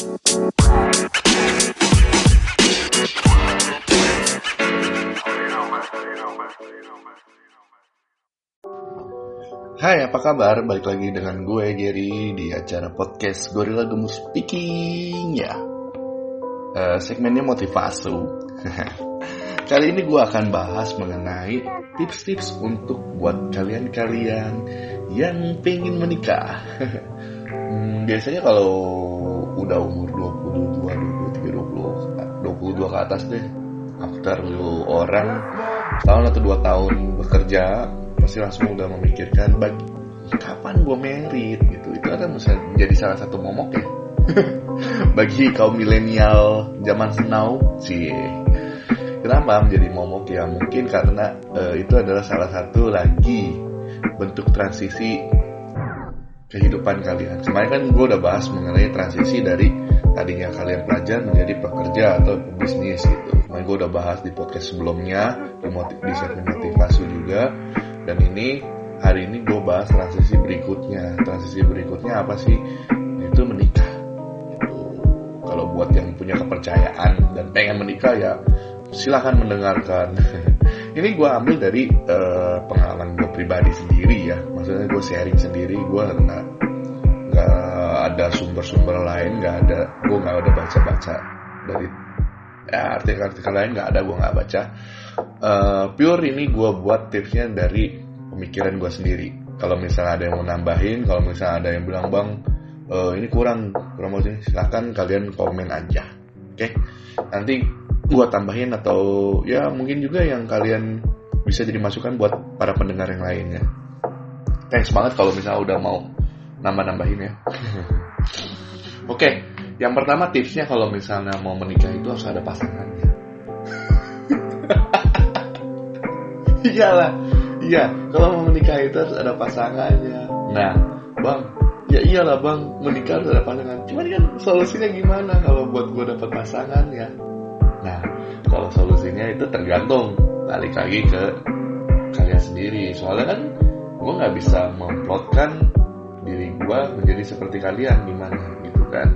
Hai, apa kabar? Balik lagi dengan gue, Gary, di acara podcast Gorilla Gemus Speaking, ya. Uh, segmennya motivasi. Kali ini gue akan bahas mengenai tips-tips untuk buat kalian-kalian yang pengen menikah. hmm, biasanya kalau udah umur 22, 23, 20, 22 ke atas deh, after lu orang tahun atau dua tahun bekerja pasti langsung udah memikirkan bagi kapan gue merit? Gitu. Itu bisa jadi salah satu momok ya. Bagi kaum milenial zaman now sih. Kenapa menjadi momok ya mungkin karena uh, itu adalah salah satu lagi bentuk transisi kehidupan kalian. Kemarin kan gue udah bahas mengenai transisi dari tadinya kalian pelajar menjadi pekerja atau pebisnis gitu. Kemarin gue udah bahas di podcast sebelumnya di, motiv di segmen motivasi juga. Dan ini hari ini gue bahas transisi berikutnya. Transisi berikutnya apa sih? Itu menikah. Gitu. kalau buat yang punya kepercayaan dan pengen menikah ya silahkan mendengarkan ini gue ambil dari uh, pengalaman gue pribadi sendiri ya. Maksudnya gue sharing sendiri gue nggak nggak ada sumber-sumber lain nggak ada gue nggak ada baca-baca dari ya, artikel-artikel lain nggak ada gue nggak baca. Uh, pure ini gue buat tipsnya dari pemikiran gue sendiri. Kalau misalnya ada yang mau nambahin kalau misalnya ada yang bilang bang uh, ini kurang kurang mau silahkan kalian komen aja. Oke? Okay? nanti gue tambahin atau ya mungkin juga yang kalian bisa jadi masukan buat para pendengar yang lainnya thanks banget kalau misalnya udah mau nambah-nambahin ya. Oke okay, yang pertama tipsnya kalau misalnya mau menikah itu harus ada pasangannya iyalah iya. Kalau mau menikah itu harus ada pasangannya nah. Bang ya iyalah bang. Menikah harus ada pasangan. Cuman kan solusinya gimana kalau buat gue dapat pasangan ya nah kalau solusinya itu tergantung balik lagi ke kalian sendiri. Soalnya kan gue nggak bisa memplotkan diri gue menjadi seperti kalian gimana gitu kan?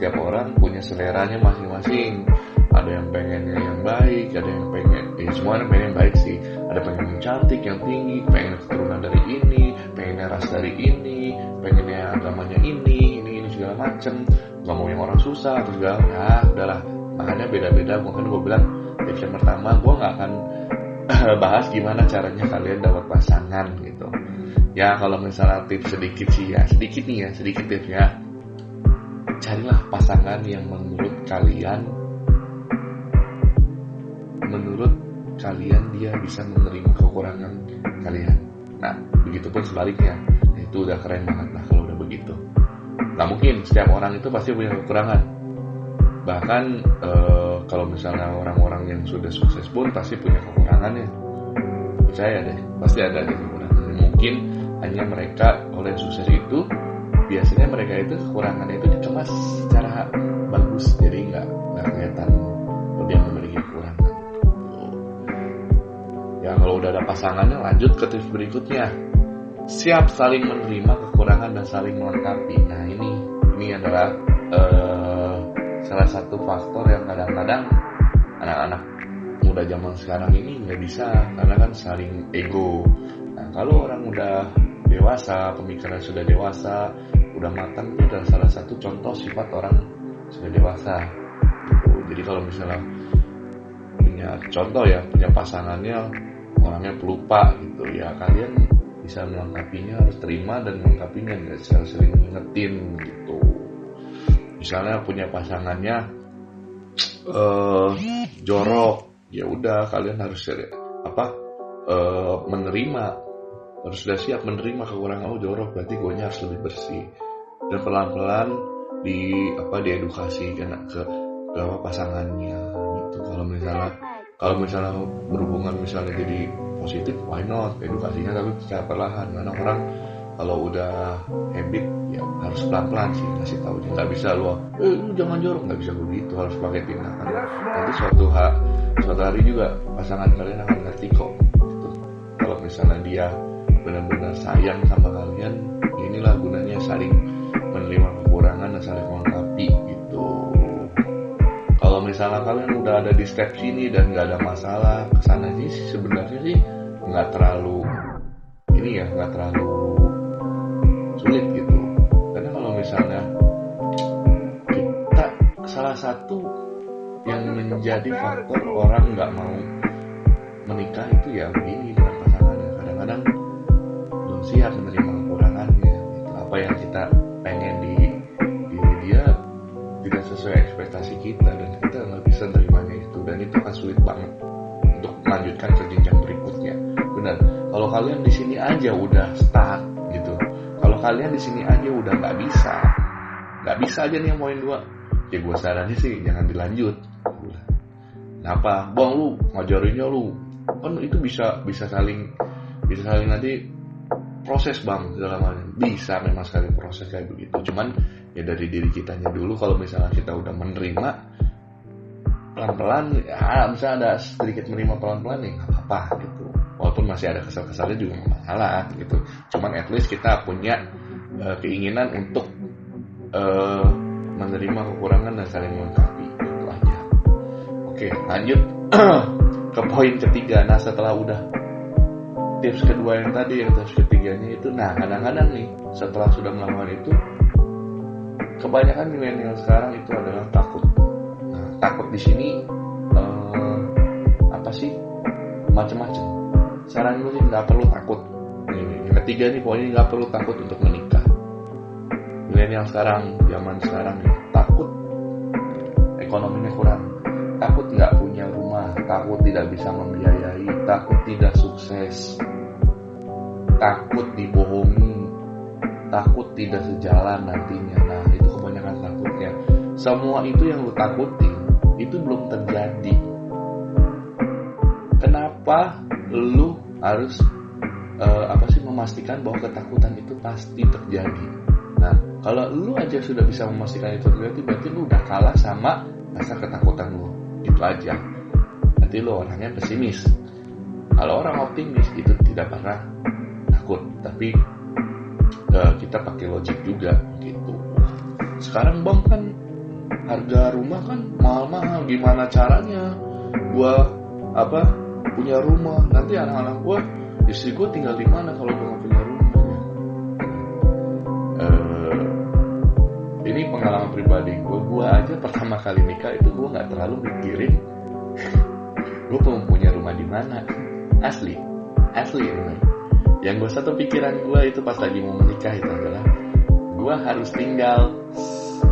Tiap orang punya seleranya masing-masing. Ada yang pengennya yang baik ada yang pengen eh semua pengen yang baik sih. Ada pengen yang cantik yang tinggi pengen keturunan dari ini pengennya ras dari ini pengennya agamanya ini ini ini segala macem. Nggak mau yang orang susah atau segala ya udahlah makanya beda-beda mungkin gue bilang tips yang pertama gue nggak akan bahas gimana caranya kalian dapat pasangan gitu. Ya kalau misalnya tips sedikit sih ya sedikit nih ya sedikit tipsnya carilah pasangan yang menurut kalian menurut kalian dia bisa menerima kekurangan kalian. Nah begitupun sebaliknya. Itu udah keren banget lah kalau udah begitu. Nah mungkin setiap orang itu pasti punya kekurangan bahkan e, kalau misalnya orang-orang yang sudah sukses pun pasti punya kekurangannya. Percaya deh pasti ada deh kekurangan. Mungkin hanya mereka oleh sukses itu biasanya mereka itu kekurangannya itu dikemas secara bagus. Jadi nggak nggak kelihatan dia memiliki kekurangan. Ya kalau udah ada pasangannya lanjut ke tips berikutnya. Siap saling menerima kekurangan dan saling melengkapi. Nah ini ini adalah uh, salah satu faktor yang kadang-kadang anak-anak muda zaman sekarang ini nggak bisa karena kan saling ego. Nah kalau orang udah dewasa pemikiran sudah dewasa udah matang itu adalah salah satu contoh sifat orang sudah dewasa. Gitu. jadi kalau misalnya punya contoh ya punya pasangannya orangnya pelupa gitu ya kalian bisa melengkapinya harus terima dan melengkapinya nggak sering ngingetin gitu misalnya punya pasangannya uh, jorok ya udah kalian harus apa uh, menerima harus sudah siap menerima kekurangan oh jorok berarti gue harus lebih bersih. Dan pelan-pelan di apa diedukasi ke ke, ke pasangannya gitu. Kalau misalnya kalau misalnya berhubungan misalnya jadi positif why not? Edukasinya tapi secara perlahan. Karena orang kalau udah habit harus pelan-pelan sih ngasih tahu dia. Nggak bisa lo eh lu jangan jorok. Nggak bisa begitu harus pakai tindakan. Nanti suatu hari suatu hari juga pasangan kalian akan ngerti kok. Gitu. kalau misalnya dia benar-benar sayang sama kalian inilah gunanya saling menerima kekurangan dan saling melengkapi gitu. Misalnya kalian udah ada di step sini dan nggak ada masalah ke sana sih sebenarnya sih nggak terlalu ini ya nggak terlalu satu yang menjadi faktor orang nggak mau menikah itu ya begini dengan pasangannya kadang-kadang belum siap menerima kekurangannya. Gitu. apa yang kita pengen di diri dia tidak sesuai ekspektasi kita dan kita nggak bisa menerimanya itu. Dan itu akan sulit banget untuk melanjutkan ke jenjang berikutnya. Benar. Kalau kalian di sini aja udah stuck gitu. Kalau kalian di sini aja udah nggak bisa. Nggak bisa aja nih yang poin dua ya gue saranin sih jangan dilanjut. Kenapa bang lu ngajarinnya lu. Kan itu bisa bisa saling bisa saling nanti proses bang dalam hal bisa memang sekali proses kayak begitu. Cuman ya dari diri kitanya dulu kalau misalnya kita udah menerima pelan-pelan ya bisa ada sedikit menerima pelan-pelan ya apa-apa gitu. Walaupun masih ada kesal-kesalnya juga nggak masalah gitu. Cuman at least kita punya uh, keinginan untuk uh, menerima kekurangan dan saling melengkapi. Itu aja. Oke lanjut. Ke poin ketiga. Nah setelah udah tips kedua yang tadi yang tips ketiganya itu nah kadang-kadang nih setelah sudah melakukan itu kebanyakan milenial sekarang itu adalah takut. Nah, takut di sini uh, apa sih? Macam-macam saran gue sih nggak perlu takut. Yang ketiga nih poinnya nggak perlu takut untuk menikah milenial sekarang zaman sekarang takut. Ekonominya kurang. Takut nggak punya rumah takut tidak bisa membiayai takut tidak sukses. Takut dibohongi takut tidak sejalan nantinya. Nah itu kebanyakan takutnya semua itu yang lu takutin itu belum terjadi. Kenapa lu harus uh, apa sih memastikan bahwa ketakutan itu pasti terjadi? Nah kalau lu aja sudah bisa memastikan itu terjadi berarti lu udah kalah sama rasa ketakutan lu itu aja nanti lu orangnya pesimis. Kalau orang optimis itu tidak pernah takut. Tapi uh, kita pakai logik juga gitu. Sekarang bang kan harga rumah kan mahal-mahal. Gimana caranya gua apa punya rumah? Nanti anak-anak gua istri gua tinggal di mana kalau gua punya rumah ini pengalaman pribadi gua. Gua aja pertama kali nikah itu gua nggak terlalu mikirin gua mau punya rumah di mana. Asli. Asli bener yang gue satu pikiran gue itu pas lagi mau menikah itu adalah gue harus tinggal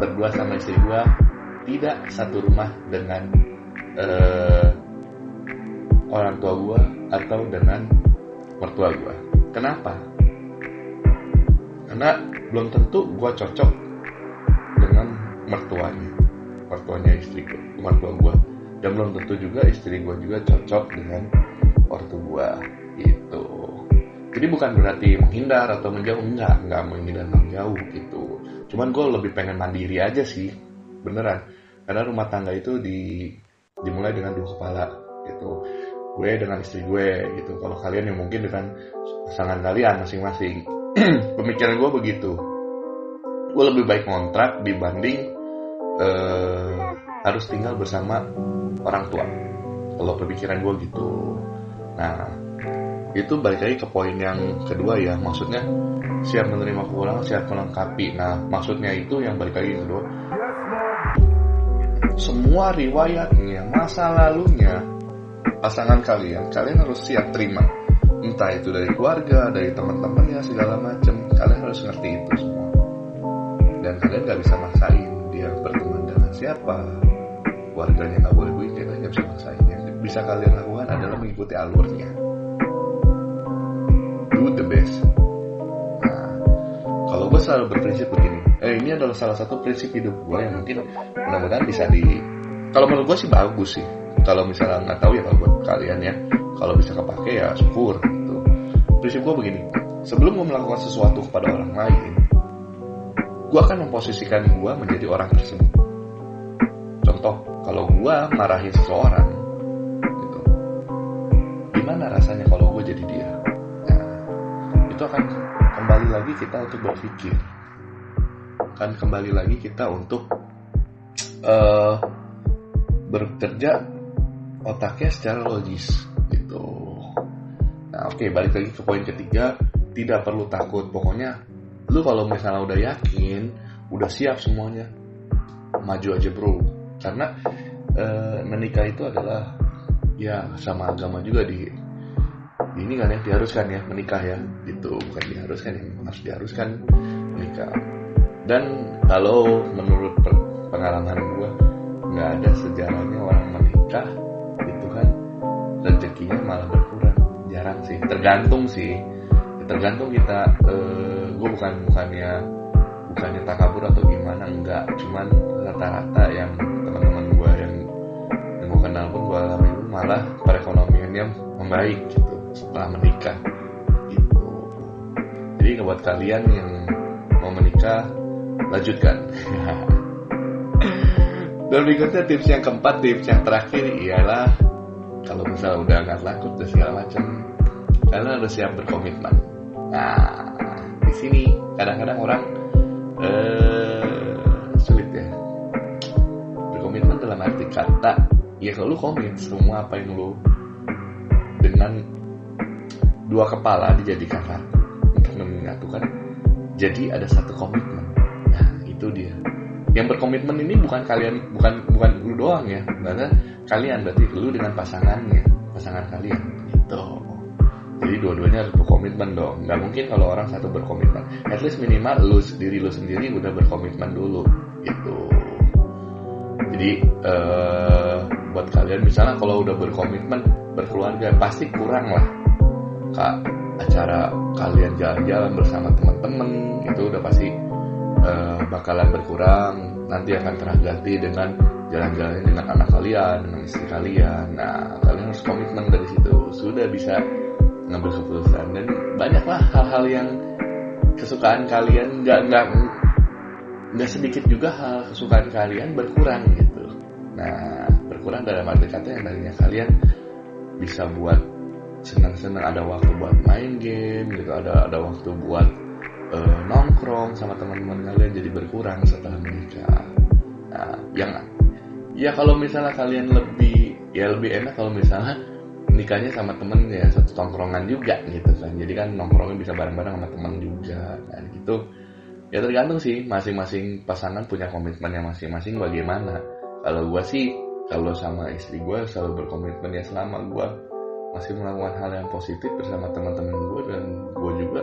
berdua sama istri gue tidak satu rumah dengan uh, orang tua gue atau dengan mertua gue kenapa? Karena belum tentu gue cocok mertuanya. Mertuanya istri gue mertua gue dan belum tentu juga istri gue juga cocok dengan ortu gue itu jadi bukan berarti menghindar atau menjauh enggak enggak menghindar menjauh gitu. Cuman gue lebih pengen mandiri aja sih beneran. Karena rumah tangga itu di dimulai dengan dua kepala gitu. Gue dengan istri gue gitu. Kalau kalian yang mungkin dengan pasangan kalian masing-masing. Pemikiran gue begitu. Gue lebih baik kontrak dibanding uh, harus tinggal bersama orang tua. Kalau pemikiran gue gitu. Nah itu balik lagi ke poin yang kedua ya. Maksudnya siap menerima kekurangan siap melengkapi. Nah maksudnya itu yang balik lagi kedua. Semua riwayatnya masa lalunya pasangan kalian kalian harus siap terima. Entah itu dari keluarga dari teman-temannya segala macam. Kalian harus ngerti itu semua. Dan kalian nggak bisa maksain siapa? Keluarganya nggak boleh begitu kalian nggak bisa maksain. Yang bisa kalian lakukan adalah mengikuti alurnya. Do the best. Nah kalau gue selalu berprinsip begini eh ini adalah salah satu prinsip hidup gue yang mungkin mudah-mudahan bisa di kalau menurut gue sih bagus sih. Kalau misalnya nggak tahu ya kalau buat kalian ya kalau bisa kepake ya syukur gitu. Prinsip gue begini sebelum gue melakukan sesuatu kepada orang lain gue akan memposisikan gue menjadi orang tersebut kalau gue marahin seseorang gitu gimana rasanya kalau gue jadi dia? Nah, itu akan kembali lagi kita untuk berpikir. Akan kembali lagi kita untuk uh, bekerja otaknya secara logis gitu. Nah oke okay, balik lagi ke poin ketiga tidak perlu takut. Pokoknya lu kalau misalnya udah yakin udah siap semuanya maju aja bro karena e, menikah itu adalah ya sama agama juga di ini kan ya diharuskan ya menikah ya itu bukan diharuskan ya harus diharuskan menikah. Dan kalau menurut pengalaman gue nggak ada sejarahnya orang menikah itu kan rezekinya malah berkurang. Jarang sih tergantung sih. Tergantung kita uh, gue bukan bukannya bukannya takabur atau gimana enggak cuman rata-rata yang teman-teman gue yang yang gue kenal pun gue alami malah perekonomiannya membaik gitu setelah menikah gitu. Jadi buat kalian yang mau menikah lanjutkan. Dan berikutnya tips yang keempat tips yang terakhir ialah kalau misalnya udah nggak takut dan segala macam kalian harus siap berkomitmen. Nah di sini kadang-kadang orang uh, kata ya lu komit semua apa yang lu dengan dua kepala dijadikan satu untuk menyatukan jadi ada satu komitmen. Nah itu dia. Yang berkomitmen ini bukan kalian bukan bukan lu doang ya karena kalian berarti lu dengan pasangannya pasangan kalian gitu. Jadi dua-duanya harus berkomitmen dong. Nggak mungkin kalau orang satu berkomitmen. At least minimal lu sendiri lu sendiri udah berkomitmen dulu gitu jadi uh, buat kalian misalnya kalau udah berkomitmen berkeluarga pasti kurang lah kak acara kalian jalan-jalan bersama teman-teman itu udah pasti uh, bakalan berkurang. Nanti akan terganti dengan jalan-jalan dengan anak kalian dengan istri kalian. Nah kalian harus komitmen dari situ. Sudah bisa ngambil keputusan. Dan banyaklah hal-hal yang kesukaan kalian. Nggak nggak nggak sedikit juga hal kesukaan kalian berkurang gitu. Nah berkurang dalam arti kata yang tadinya kalian bisa buat senang-senang ada waktu buat main game gitu ada ada waktu buat uh, nongkrong sama teman-teman kalian jadi berkurang setelah menikah. Nah yang ya kalau misalnya kalian lebih ya lebih enak kalau misalnya nikahnya sama temen ya satu tongkrongan juga gitu kan. Jadi kan nongkrongnya bisa bareng-bareng sama temen juga. Kan gitu ya tergantung sih masing-masing pasangan punya komitmennya masing-masing bagaimana. Kalau gue sih kalau sama istri gue selalu berkomitmen ya selama gue masih melakukan hal yang positif bersama teman-teman gue dan gue juga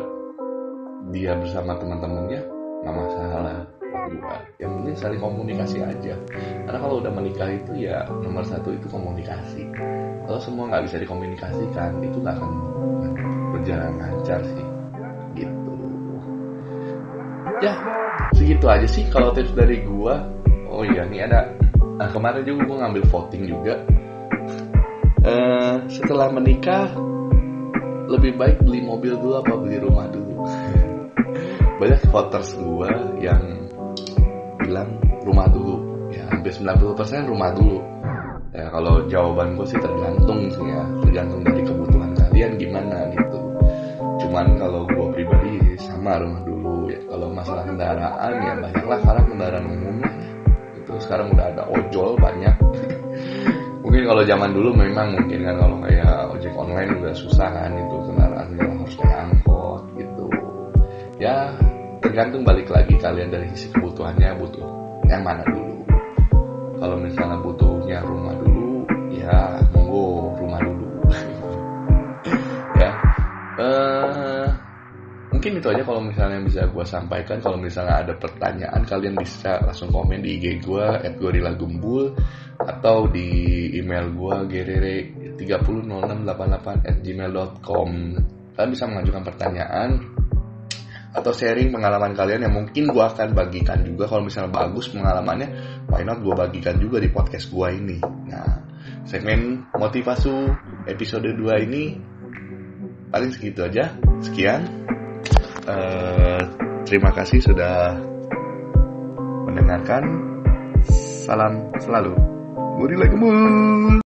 dia bersama teman-temannya nggak masalah gue yang penting saling komunikasi aja. Karena kalau udah menikah itu ya nomor satu itu komunikasi. Kalau semua nggak bisa dikomunikasikan itu nggak akan berjalan lancar sih ya segitu aja sih kalau tips dari gue oh iya nih ada nah, kemarin juga gue ngambil voting juga. Uh, setelah menikah lebih baik beli mobil dulu apa beli rumah dulu? Banyak voters gue yang bilang rumah dulu. Ya hampir 90% rumah dulu. Ya kalau jawaban gue sih tergantung sih ya tergantung dari kebutuhan kalian gimana gitu cuman kalau gue pribadi sama rumah dulu ya. Kalau masalah kendaraan ya banyaklah. Sekarang kendaraan umumnya itu sekarang udah ada ojol banyak. Mungkin kalau zaman dulu memang mungkin kan kalau kayak ojek online udah susah kan itu kendaraan harus kayak angkot gitu. Ya tergantung balik lagi kalian dari sisi kebutuhannya butuh yang mana dulu. Kalau misalnya butuhnya rumah dulu ya itu aja kalau misalnya bisa gue sampaikan. Kalau misalnya ada pertanyaan kalian bisa langsung komen di IG gue at Gembul atau di email gue gerere 300688 at gmail.com kalian bisa mengajukan pertanyaan atau sharing pengalaman kalian yang mungkin gue akan bagikan juga. Kalau misalnya bagus pengalamannya why not gue bagikan juga di podcast gue ini. Nah segmen motivasi episode 2 ini paling segitu aja. Sekian uh, terima kasih sudah mendengarkan. Salam selalu. Muri lagi mul